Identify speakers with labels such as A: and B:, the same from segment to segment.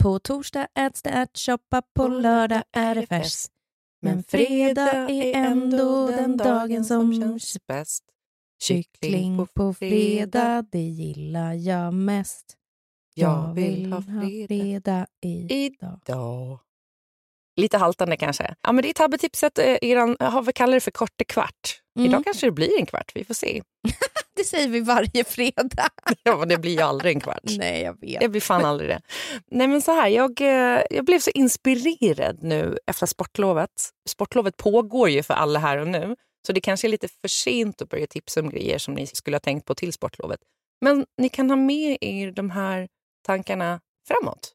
A: På torsdag äts det ärtsoppa, på lördag är det fest. Men fredag är ändå den dagen som känns
B: bäst.
A: Kyckling på fredag, det gillar jag mest. Jag vill ha fredag idag.
B: Lite haltande kanske. Ja, men det är tabbetipset. Eh, Eran har vi kallar det för korte kvart.
A: Mm.
B: Idag kanske det blir en kvart. Vi får se.
A: Det säger vi varje fredag.
B: Ja, men det blir ju aldrig en kvart.
A: Nej, jag vet.
B: Det blir fan aldrig det. Nej, men så här, jag, eh, jag blev så inspirerad nu efter sportlovet. Sportlovet pågår ju för alla här och nu. Så det kanske är lite för sent att börja tipsa om grejer som ni skulle ha tänkt på till sportlovet. Men ni kan ha med er de här tankarna framåt.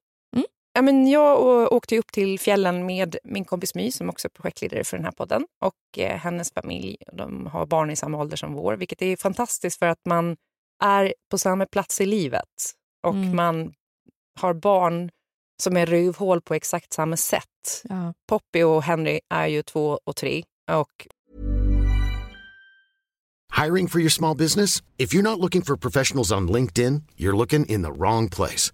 B: Ja, men jag åkte upp till fjällen med min kompis My som också är projektledare för den här podden och eh, hennes familj. De har barn i samma ålder som vår, vilket är fantastiskt för att man är på samma plats i livet och
A: Mm.
B: man har barn som är rövhål på exakt samma sätt.
A: Ja.
B: Poppy och Henry är ju två och tre och
C: Hiring for your small business? If you're not looking for professionals on LinkedIn, you're looking in the wrong place.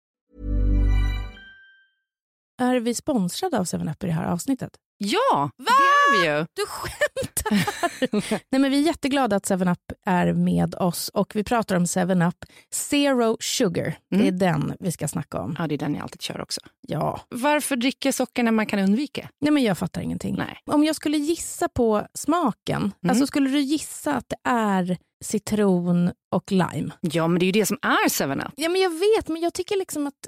A: Är vi sponsrade av 7up i det här avsnittet?
B: ja, det är vi ju.
A: Du skämtar! Nej, men vi är jätteglada att 7up är med oss och vi pratar om 7up Zero Sugar. Det är den vi ska snacka om.
B: Ja, det är den jag alltid kör också.
A: Ja,
B: Varför dricka socker när man kan undvika?
A: Nej, men jag fattar ingenting.
B: Nej.
A: Om jag skulle gissa på smaken, alltså skulle du gissa att det är citron och lime?
B: Ja, men det är ju det som är 7up.
A: Ja, men jag vet, men jag tycker liksom att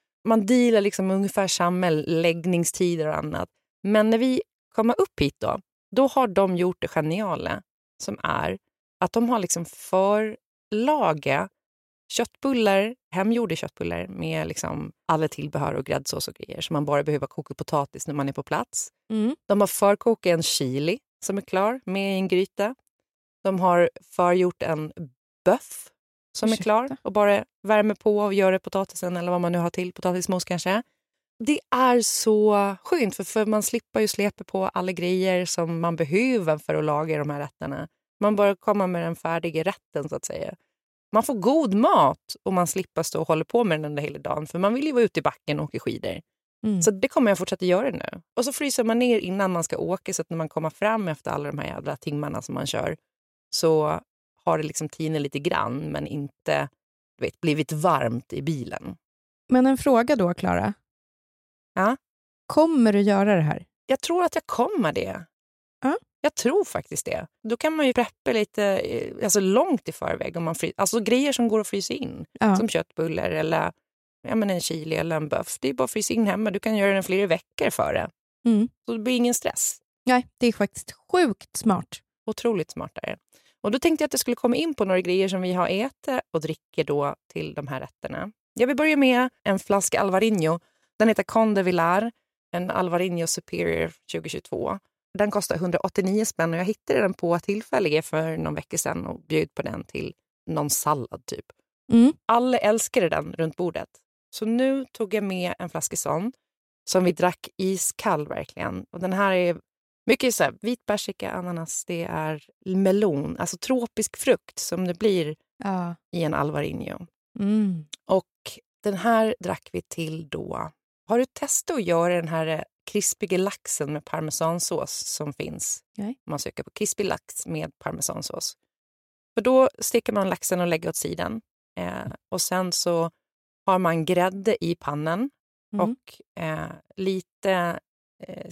B: Man dealar liksom med ungefär samma läggningstider och annat. Men när vi kommer upp hit då, då har de gjort det geniala som är att de har liksom förlaga köttbullar, hemgjorda köttbullar med liksom alla tillbehör och gräddsås och grejer. Så man bara behöver koka potatis när man är på plats.
A: Mm.
B: De har förkokat en chili som är klar med i en gryta. De har förgjort en böff som är
A: Ursäkta?
B: klar och bara värmer på och gör potatisen eller vad man nu har till, potatismos kanske. Det är så skönt för, för man slipper ju släpa på alla grejer som man behöver för att laga de här rätterna. Man bara kommer med den färdiga rätten så att säga. Man får god mat och man slipper stå och hålla på med den under hela dagen för man vill ju vara ute i backen och åka skidor.
A: Mm.
B: Så det kommer jag fortsätta göra nu. Och så fryser man ner innan man ska åka så att när man kommer fram efter alla de här jävla timmarna som man kör så har det liksom tinat lite grann men inte du vet, blivit varmt i bilen.
A: Men en fråga då, Klara.
B: Ja?
A: Kommer du göra det här?
B: Jag tror att jag kommer det.
A: Ja.
B: Jag tror faktiskt det. Då kan man ju preppa lite eh, alltså långt i förväg. Om man fry- alltså grejer som går att frysa in.
A: Ja.
B: Som köttbullar eller ja, men en chili eller en böff. Det är bara att frysa in hemma. Du kan göra den flera veckor före.
A: Mm.
B: Så det blir ingen stress.
A: Nej, det är faktiskt sjukt smart.
B: Otroligt smartare. Och då tänkte jag att jag skulle komma in på några grejer som vi har ätit och dricker då till de här rätterna. Jag vill börja med en flaska Alvarinho. Den heter Conde Villar, en Alvarinho Superior 2022. Den kostar 189 spänn och jag hittade den på tillfällige för någon vecka sedan och bjöd på den till någon sallad typ.
A: Mm.
B: Alla älskade den runt bordet. Så nu tog jag med en flaska sån som vi drack iskall verkligen. Och den här är mycket så här, vit persika, ananas, det är melon, alltså tropisk frukt som det blir
A: Ja.
B: i en Alvarinho.
A: Mm.
B: Och den här drack vi till då. Har du testat att göra den här eh, krispiga laxen med parmesansås som finns?
A: Nej.
B: Man söker på krispig lax med parmesansås. För då steker man laxen och lägger åt sidan. Eh, och sen så har man grädde i pannan
A: Mm.
B: och eh, lite eh,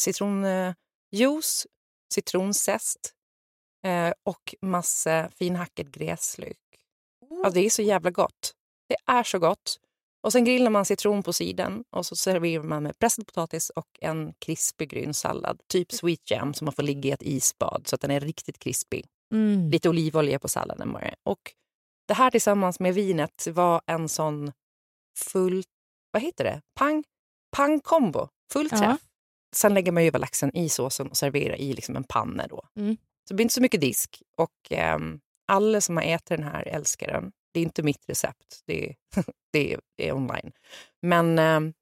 B: citronjuice, citronzest eh, och massa finhackad gräslök. Ja, det är så jävla gott. Det är så gott. Och Sen grillar man citron på sidan och så serverar man med pressad potatis och en krispig grön sallad. Typ sweet jam som man får ligga i ett isbad så att den är riktigt krispig.
A: Mm.
B: Lite olivolja på salladen bara. Och det här tillsammans med vinet var en sån full... Vad heter det? Pang? Pang-kombo. Full träff.
A: Ja.
B: Sen lägger man över laxen i såsen och serverar i liksom en panna. Då.
A: Mm.
B: Så det blir inte så mycket disk. Och ehm, alla som har ätit den här älskar den. Det är inte mitt recept. Det är, det är, det är online. Men ehm,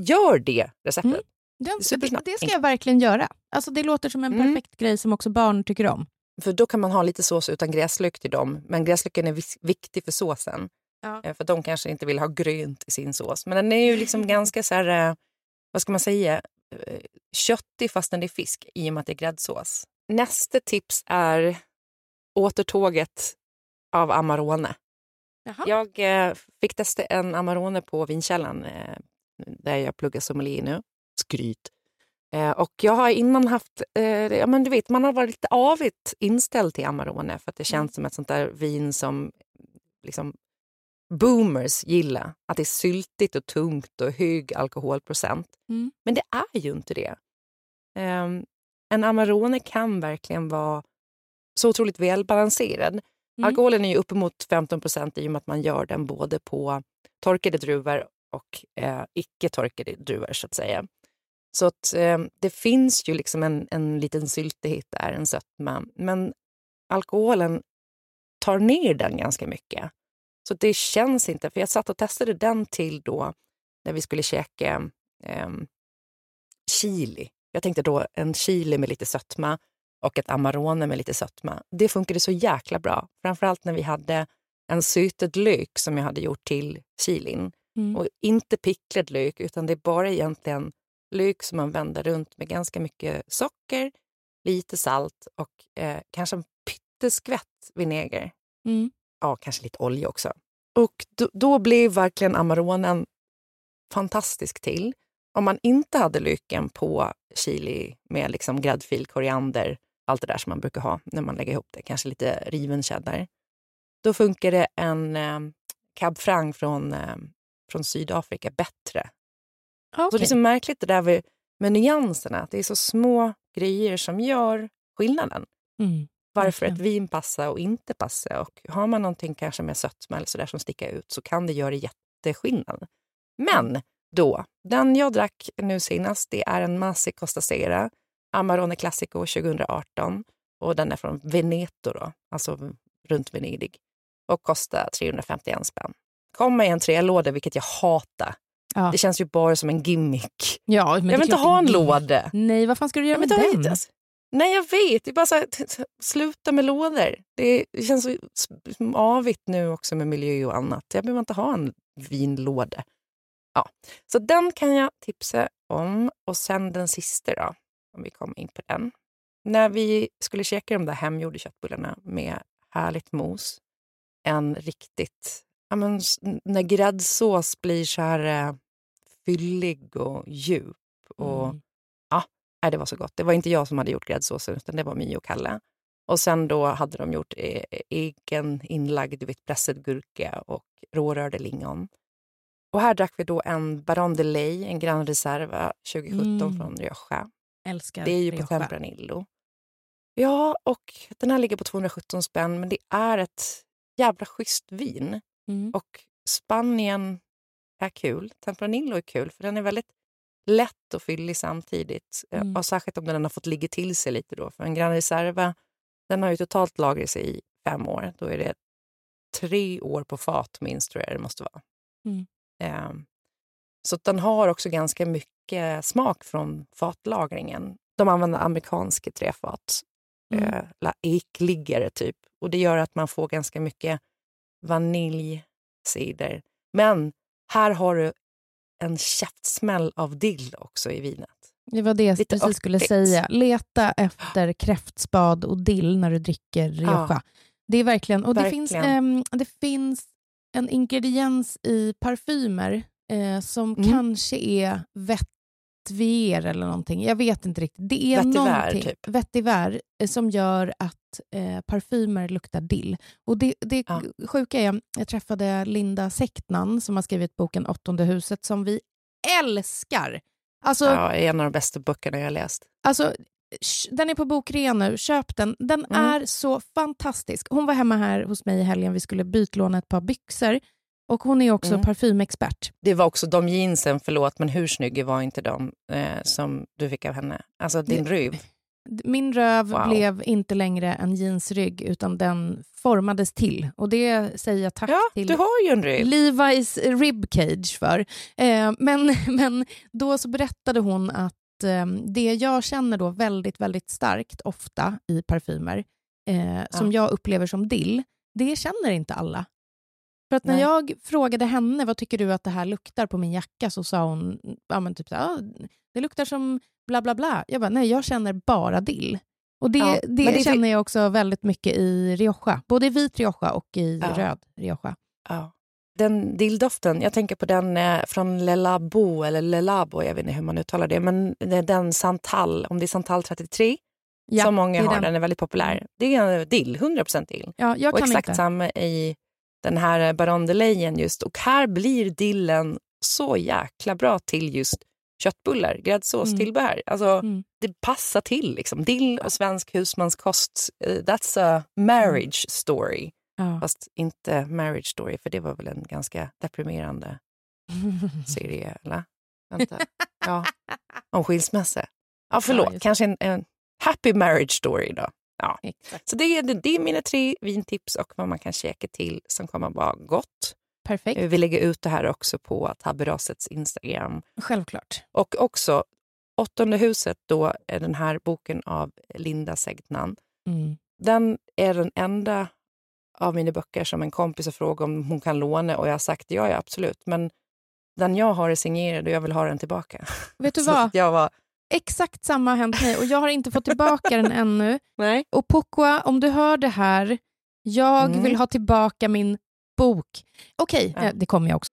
B: gör det receptet.
A: Mm. Den, det, ska jag verkligen göra. Alltså, det låter som en
B: Mm.
A: perfekt grej som också barn tycker om.
B: För då kan man ha lite sås utan gräslök till dem. Men gräslöken är viktig för såsen.
A: Ja.
B: Eh, För de kanske inte vill ha grönt i sin sås. Men den är ju liksom ganska så här, eh, vad ska man säga, eh, köttig fastän det är fisk i och med att det är gräddsås. Nästa tips är återtåget av Amarone.
A: Jaha.
B: Jag eh, fick testa en Amarone på Vinkällan eh, där jag pluggar sommelier nu. Skryt. Eh, och jag har innan haft, eh, ja men du vet, man har varit lite avigt inställd till Amarone för att det känns som ett sånt där vin som liksom boomers gilla, att det är syltigt och tungt och hög alkoholprocent.
A: Mm.
B: Men det är ju inte det. Um, en Amarone kan verkligen vara så otroligt välbalanserad. Mm. Alkoholen är ju uppemot 15 procent i och med att man gör den både på torkade druvor och eh, icke torkade druvor så att säga. Så att, eh, det finns ju liksom en, en liten syltighet där, en sötma. Men alkoholen tar ner den ganska mycket. Så det känns inte, för jag satt och testade den till då när vi skulle käka eh, chili. Jag tänkte då en chili med lite sötma och ett Amarone med lite sötma. Det funkade så jäkla bra. Framförallt när vi hade en sötad lök som jag hade gjort till chilin. Mm. Och inte picklad lök, utan det är bara egentligen lök som man vänder runt med ganska mycket socker, lite salt och eh, kanske en pytteskvätt vinäger. Mm. Ja, kanske lite olja också. Och då, då blev verkligen Amaronen fantastisk till. Om man inte hade löken på chili med liksom gräddfil, koriander, allt det där som man brukar ha när man lägger ihop det, kanske lite riven cheddar. Då funkar det en eh, cab franc från, eh, från Sydafrika bättre. Okay. Så det är så märkligt det där med, med nyanserna, att det är så små grejer som gör skillnaden. Mm. Varför ett vin passar och inte passar. Och har man någonting kanske med sötma eller så där som sticker ut så kan det göra jätteskillnad. Men då, den jag drack nu senast det är en Masi Costa Sera Amarone Classico 2018 och den är från Veneto, då, alltså runt Venedig och kostar 351 spänn. Kom med en trelåda, vilket jag hatar. Ja. Det känns ju bara som en gimmick.
A: Ja,
B: jag vill inte ha en låda.
A: Nej, vad fan ska du göra med den? Inte.
B: Nej, jag vet. Det är bara så här, sluta med lådor. Det känns så avigt nu också med miljö och annat. Jag behöver inte ha en vinlåda. Ja. Så den kan jag tipsa om. Och sen den sista då, om vi kommer in på den. När vi skulle käka de där hemgjorda köttbullarna med härligt mos, en riktigt... Ja, men, när gräddsås blir så här eh, fyllig och djup. Och, mm ja, det var så gott. Det var inte jag som hade gjort gräddsåsen, utan det var My och Kalle. Och sen då hade de gjort e egen inlagd vet, pressad gurka och rårörda lingon. Och här drack vi då en Baron de Ley, en Gran Reserva 2017 mm. från Rioja.
A: Älskar
B: Det är ju
A: Rioja.
B: på Tempranillo. Ja, och den här ligger på 217 spänn, men det är ett jävla schysst vin. Mm. Och Spanien är kul. Tempranillo är kul, för den är väldigt lätt och fyllig samtidigt. Eh, mm. Och särskilt om den har fått ligga till sig lite. Då. För en Gran Reserva den har ju totalt lagrat sig i fem år. Då är det tre år på fat minst, tror jag det måste vara. Mm. Um, så den har också ganska mycket smak från fatlagringen. De använder amerikanska träfat, mm. eh, ekliggare typ. Och det gör att man får ganska mycket vaniljcider. Men här har du en käftsmäll av dill också i vinet.
A: Det var det jag Lite precis skulle säga. Leta efter kräftspad och dill när du dricker Rioja. Ja. Det är verkligen... Och verkligen. Det, finns, um, det finns en ingrediens i parfymer eh, som mm. kanske är vetiver eller någonting. Jag vet inte riktigt. Det är
B: vetiver, typ.
A: vetiver eh, som gör att eh, parfymer luktar dill. Och det, det ja. sjuka är, jag träffade Linda Sektnan som har skrivit boken Åttonde huset som vi älskar.
B: Alltså, ja, en av de bästa böckerna jag har läst.
A: Alltså, den är på bokrea nu, köp den. Den mm. är så fantastisk. Hon var hemma här hos mig i helgen, vi skulle bytlåna ett par byxor. Och hon är också mm. parfymexpert.
B: Det var också de jeansen, förlåt, men hur snygga var inte de eh, som du fick av henne? Alltså din röv.
A: Min röv wow. blev inte längre en jeansrygg utan den formades till. Och det säger jag tack
B: ja,
A: till
B: du har ju en rygg.
A: Levi's ribcage för. Eh, men, men då så berättade hon att eh, det jag känner då väldigt, väldigt starkt ofta i parfymer, eh, ja. som jag upplever som dill, det känner inte alla. För att när Nej. jag frågade henne vad tycker du att det här luktar på min jacka så sa hon ja, men typ så här, det luktar som bla bla bla. Jag bara, nej jag känner bara dill. Och det, ja, det, det känner jag också väldigt mycket i Rioja. Både i vit Rioja och i ja. röd Rioja.
B: Ja. Den dilldoften, jag tänker på den eh, från Lelabo, eller Lelabo, jag vet inte hur man uttalar det, men den Santal, om det är Santal 33, ja, som många har, den. den är väldigt populär. Det är dill, 100% dill.
A: Ja, jag
B: och
A: kan
B: exakt
A: inte.
B: samma i den här Baron de Leyen just. Och här blir dillen så jäkla bra till just köttbullar, gräddsås, mm. tillbehör. Alltså, mm. Det passar till. Liksom. Dill och svensk husmanskost, uh, that's a marriage story. Ja. Fast inte marriage story, för det var väl en ganska deprimerande serie, eller? Vänta. Ja. Om skilsmässa. Ja, förlåt. Ja, Kanske en, en, happy marriage story då. Ja. Så det är, det är mina tre vintips och vad man kan käka till som kommer att vara gott.
A: Perfekt.
B: Vi lägger ut det här också på Tabberasets Instagram.
A: Självklart.
B: Och också Åttonde huset då är den här boken av Linda Segtnan. Mm. Den är den enda av mina böcker som en kompis har frågat om hon kan låna och jag har sagt ja, ja absolut. Men den jag har är signerad och jag vill ha den tillbaka.
A: Vet du vad? jag var... Exakt samma har hänt mig och jag har inte fått tillbaka den ännu.
B: Nej.
A: Och Pukwa, om du hör det här, jag mm. vill ha tillbaka min bok. Okej, okay, ja. det kommer jag också.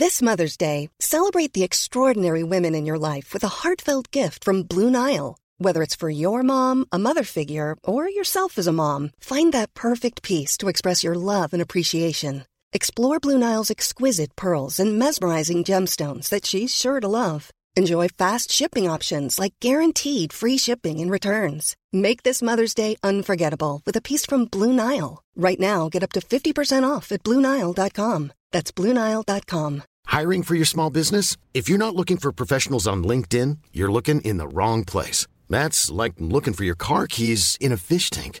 D: This Mother's Day, celebrate the extraordinary women in your life with a heartfelt gift from Blue Nile. Whether it's for your mom, a mother figure, or yourself as a mom, find that perfect piece to express your love and appreciation. Explore Blue Nile's exquisite pearls and mesmerizing gemstones that she's sure to love. Enjoy fast shipping options like guaranteed free shipping and returns. Make this Mother's Day unforgettable with a piece from Blue Nile. Right now, get up to 50% off at BlueNile.com. That's BlueNile.com.
C: Hiring for your small business? If you're not looking for professionals on LinkedIn, you're looking in the wrong place. That's like looking for your car keys in a fish tank.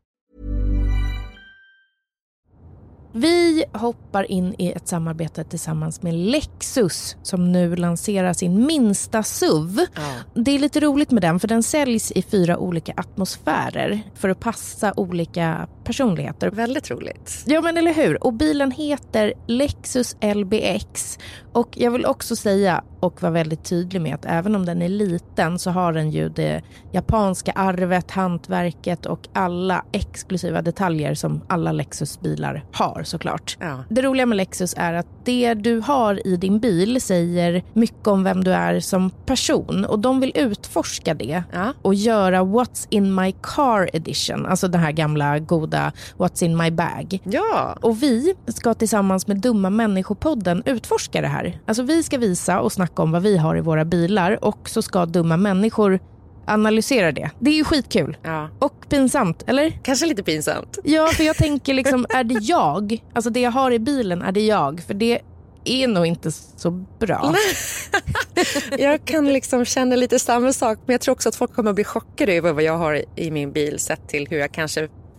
A: Vi hoppar in i ett samarbete tillsammans med Lexus som nu lanserar sin minsta SUV. Ja. Det är lite roligt med den för den säljs i fyra olika atmosfärer för att passa olika personligheter.
B: Väldigt roligt.
A: Ja men eller hur. Och bilen heter Lexus LBX och jag vill också säga och vara väldigt tydlig med att även om den är liten så har den ju det japanska arvet, hantverket och alla exklusiva detaljer som alla Lexus-bilar har såklart. Ja. Det roliga med Lexus är att det du har i din bil säger mycket om vem du är som person och de vill utforska det ja. och göra What's in my car edition, alltså den här gamla goda What's in my bag.
B: Ja.
A: Och vi ska tillsammans med Dumma människopodden utforska det här. Alltså vi ska visa och snacka om vad vi har i våra bilar och så ska Dumma människor analysera det. Det är ju skitkul. Ja. Och pinsamt, eller?
B: Kanske lite pinsamt.
A: Ja, för jag tänker liksom, är det jag? Alltså det jag har i bilen, är det jag? För det är nog inte så bra.
B: jag kan liksom känna lite samma sak men jag tror också att folk kommer att bli chockade över vad jag har i min bil sett till hur jag kanske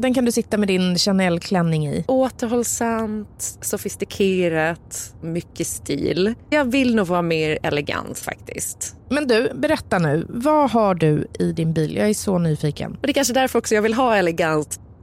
A: Den kan du sitta med din Chanel-klänning i.
B: Återhållsamt, sofistikerat, mycket stil. Jag vill nog vara mer elegant faktiskt.
A: Men du, berätta nu. Vad har du i din bil? Jag är så nyfiken.
B: Och det är kanske därför också jag vill ha elegant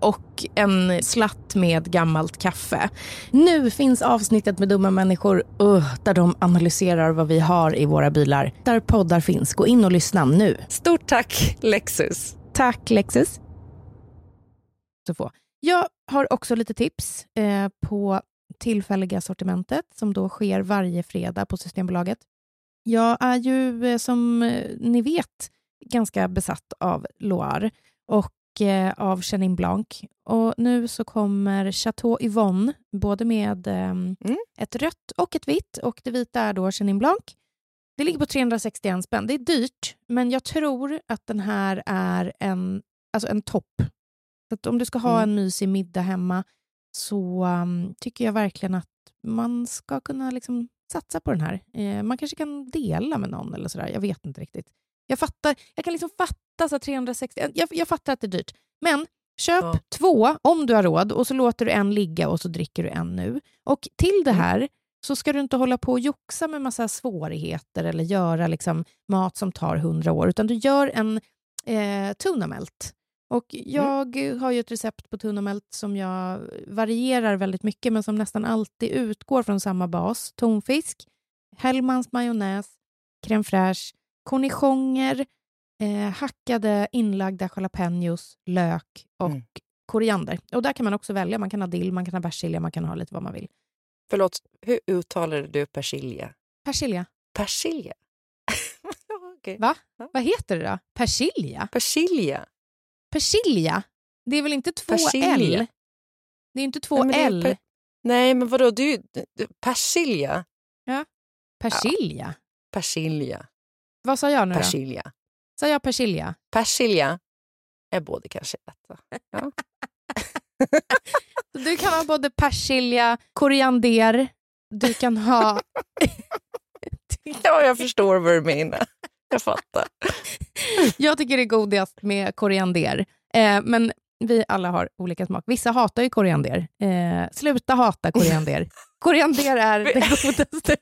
A: och en slatt med gammalt kaffe. Nu finns avsnittet med dumma människor uh, där de analyserar vad vi har i våra bilar. Där poddar finns. Gå in och lyssna nu.
B: Stort tack Lexus.
A: Tack Lexus. Så få. Jag har också lite tips eh, på tillfälliga sortimentet som då sker varje fredag på Systembolaget. Jag är ju eh, som eh, ni vet ganska besatt av Loire och av Chenin Blanc. Och nu så kommer Chateau Yvonne både med ehm, ett rött och ett vitt och det vita är då Chenin Blanc. Det ligger på 361 spänn. Det är dyrt, men jag tror att den här är en, alltså en topp. Så om du ska ha
B: Mm.
A: en mysig middag hemma så um, tycker jag verkligen att man ska kunna liksom satsa på den här. Eh, man kanske kan dela med någon eller sådär. Jag vet inte riktigt. Jag fattar. Jag kan liksom fatta så här 360. Jag, jag fattar att det är dyrt. Men köp
B: Ja.
A: två om du har råd och så låter du en ligga och så dricker du en nu. Och till det här så ska du inte hålla på och joxa med massa svårigheter eller göra liksom mat som tar hundra år, utan du gör en eh, tunamelt. Och jag har ju ett recept på tunamelt som jag varierar väldigt mycket, men som nästan alltid utgår från samma bas. Tonfisk, Hellmans majonnäs, crème fraîche, cornichoner, eh, hackade inlagda jalapenos, lök och
B: Mm.
A: koriander. Och där kan man också välja. Man kan ha dill, man kan ha persilja, man kan ha lite vad man vill.
B: Förlåt, hur uttalar du persilja?
A: Persilja.
B: Persilja? Ja, okej.
A: Va?
B: Ja.
A: Vad heter det då? Persilja?
B: Persilja?
A: Persilja? Det är väl inte två
B: Persilja.
A: L? Det är inte två
B: Nej,
A: L.
B: per- Nej, men vadå? Du, du, persilja?
A: Persilja?
B: Persilja?
A: Vad sa jag nu då?
B: Persilja?
A: Sa jag persilja?
B: Persilja är både kanske ett. Ja.
A: Du kan ha både persilja, koriander, du kan ha...
B: ja, jag förstår vad du menar. Jag fattar.
A: jag tycker det är godast med koriander. Eh, men vi alla har olika smak. Vissa hatar ju koriander. Eh, sluta hata koriander. koriander är det godaste.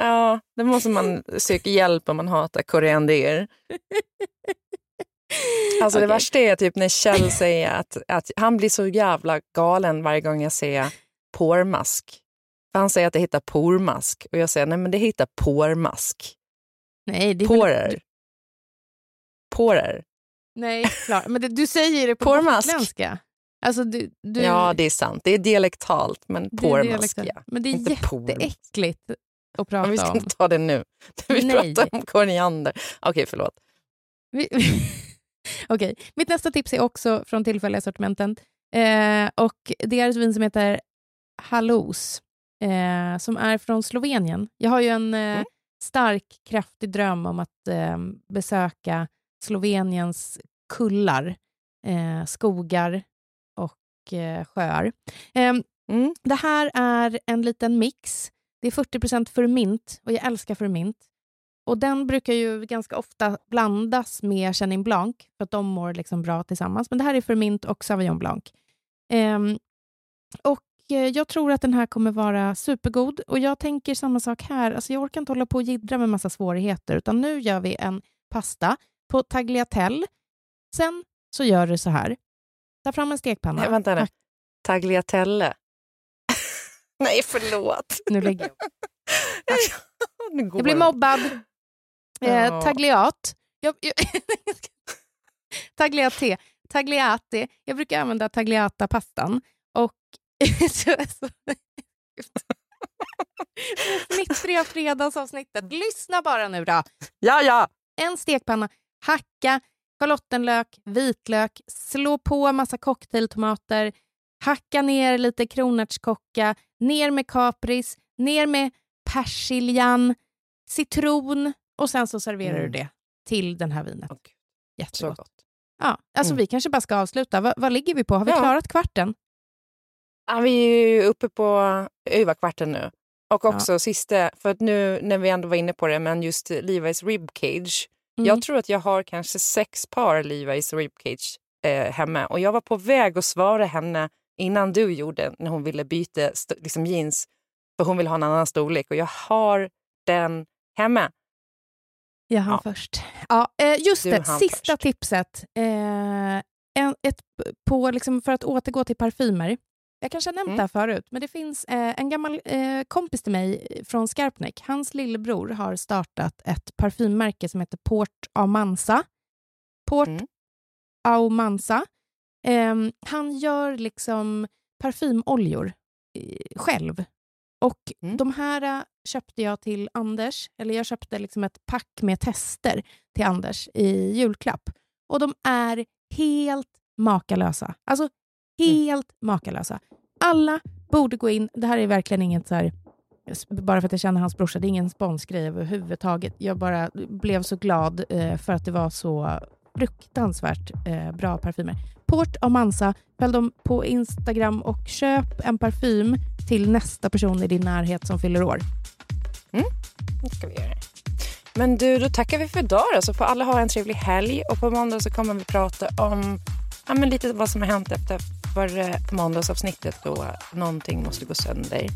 B: Ja, det måste man söka hjälp om man hatar koriander. Alltså det
A: Okej.
B: värsta är typ när Kjell säger att, att han blir så jävla galen varje gång jag säger pormask. För han säger att det heter pormask och jag säger nej men det heter pormask.
A: Nej, det är väl-.
B: Pårer.
A: Nej, klar. Men det, du säger det på
B: Pormask.
A: gotländska. Alltså, du, du,
B: Ja, det är sant. Det är dialektalt, men
A: det
B: pormask ja.
A: Men det är
B: Inte
A: jätteäckligt att
B: Men vi
A: prata
B: ska
A: om.
B: inte ta det nu. Vi
A: Nej.
B: pratar om koriander. Okej, förlåt.
A: Vi- Okej, mitt nästa tips är också från tillfälliga sortimenten. Eh, och det är ett vin som heter Halous, eh, som är från Slovenien. Jag har ju en eh,
B: Mm.
A: stark, kraftig dröm om att eh, besöka Sloveniens kullar, eh, skogar och eh, sjöar. Eh,
B: Mm.
A: det här är en liten mix. Det är 40% förmint och jag älskar förmint. Och den brukar ju ganska ofta blandas med Chenin Blanc för att de mår liksom bra tillsammans. Men det här är förmint och Sauvignon Blanc. Ehm, och eh, jag tror att den här kommer vara supergod. Och jag tänker samma sak här. Alltså jag orkar inte hålla på och jiddra med massa svårigheter, utan nu gör vi en pasta på tagliatelle. Sen så gör du så här. Ta fram en stekpanna.
B: Nej, vänta nu. Tagliatelle. Nej, förlåt.
A: Nu lägger jag upp. jag blir mobbad. Eh, tagliat. Jag, jag, tagliate. Tagliate. Jag brukar använda tagliata-pastan. Och Snittfria fredagsavsnittet. Lyssna bara nu då.
B: Ja, ja!
A: En stekpanna, hacka schalottenlök, vitlök, slå på massa cocktailtomater, hacka ner lite kronärtskocka, ner med kapris, ner med persiljan, citron och sen så serverar
B: Mm.
A: du det till den här vinet.
B: Åh, gud, Så
A: Jättegott.
B: gott.
A: Ja, alltså
B: Mm.
A: Vi kanske bara ska avsluta. Va, vad ligger vi på? Har vi
B: Ja.
A: klarat kvarten?
B: Ja, vi är ju uppe på över kvarten nu. Och också sista, för att nu när vi ändå var inne på det, men just Levi's ribcage.
A: Mm.
B: Jag tror att jag har kanske sex par Levi's ribcage eh, hemma. Och jag var på väg att svara henne innan du gjorde, när hon ville byta liksom jeans. För hon vill ha en annan storlek. Och jag har den hemma.
A: Jag hann
B: Ja.
A: först. Ja, eh, just
B: Du
A: det, sista
B: först.
A: tipset. Eh, ett, på, liksom, för att återgå till parfymer. Jag kanske har nämnt
B: Mm.
A: det här förut, men det finns eh, en gammal eh, kompis till mig från Skarpnäck. Hans lillebror har startat ett parfymmärke som heter Port Aumanza. Port
B: Mm.
A: Aumanza. Eh, han gör liksom parfymoljor eh, själv. Och
B: Mm.
A: de här eh, köpte jag till Anders, eller jag köpte liksom ett pack med tester till Anders i julklapp. Och de är helt makalösa. Alltså helt makalösa. Alla borde gå in. Det här är verkligen inget så här, bara för att jag känner hans brorsa, det är ingen sponsgrej överhuvudtaget. Jag bara blev så glad eh, för att det var så fruktansvärt eh, bra parfymer. Port Amanza, följ dem på Instagram och köp en parfym till nästa person i din närhet som fyller år.
B: Mm, Det ska vi göra. Men du, då tackar vi för idag då, så får alla ha en trevlig helg. Och på måndag så kommer vi prata om ja, men lite vad som har hänt efter förra måndagsavsnittet då någonting måste gå sönder.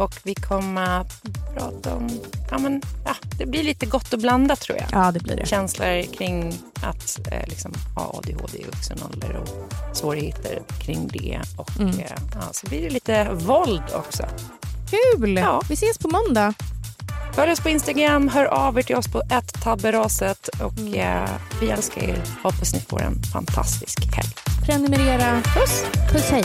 B: Och vi kommer att prata om, ja men ja, det blir lite gott och blandat tror jag.
A: Ja, det blir det.
B: Känslor kring att eh, liksom, ha ADHD i vuxen ålder och svårigheter kring det. Och
A: Mm.
B: eh, ja, så blir det lite våld också.
A: Kul!
B: Ja.
A: Vi ses på måndag.
B: Följ oss på Instagram, hör av er till oss på ett tabberaset och
A: Mm.
B: eh, vi älskar er. Hoppas ni får en fantastisk helg.
A: Prenumerera. Puss! Puss, hej!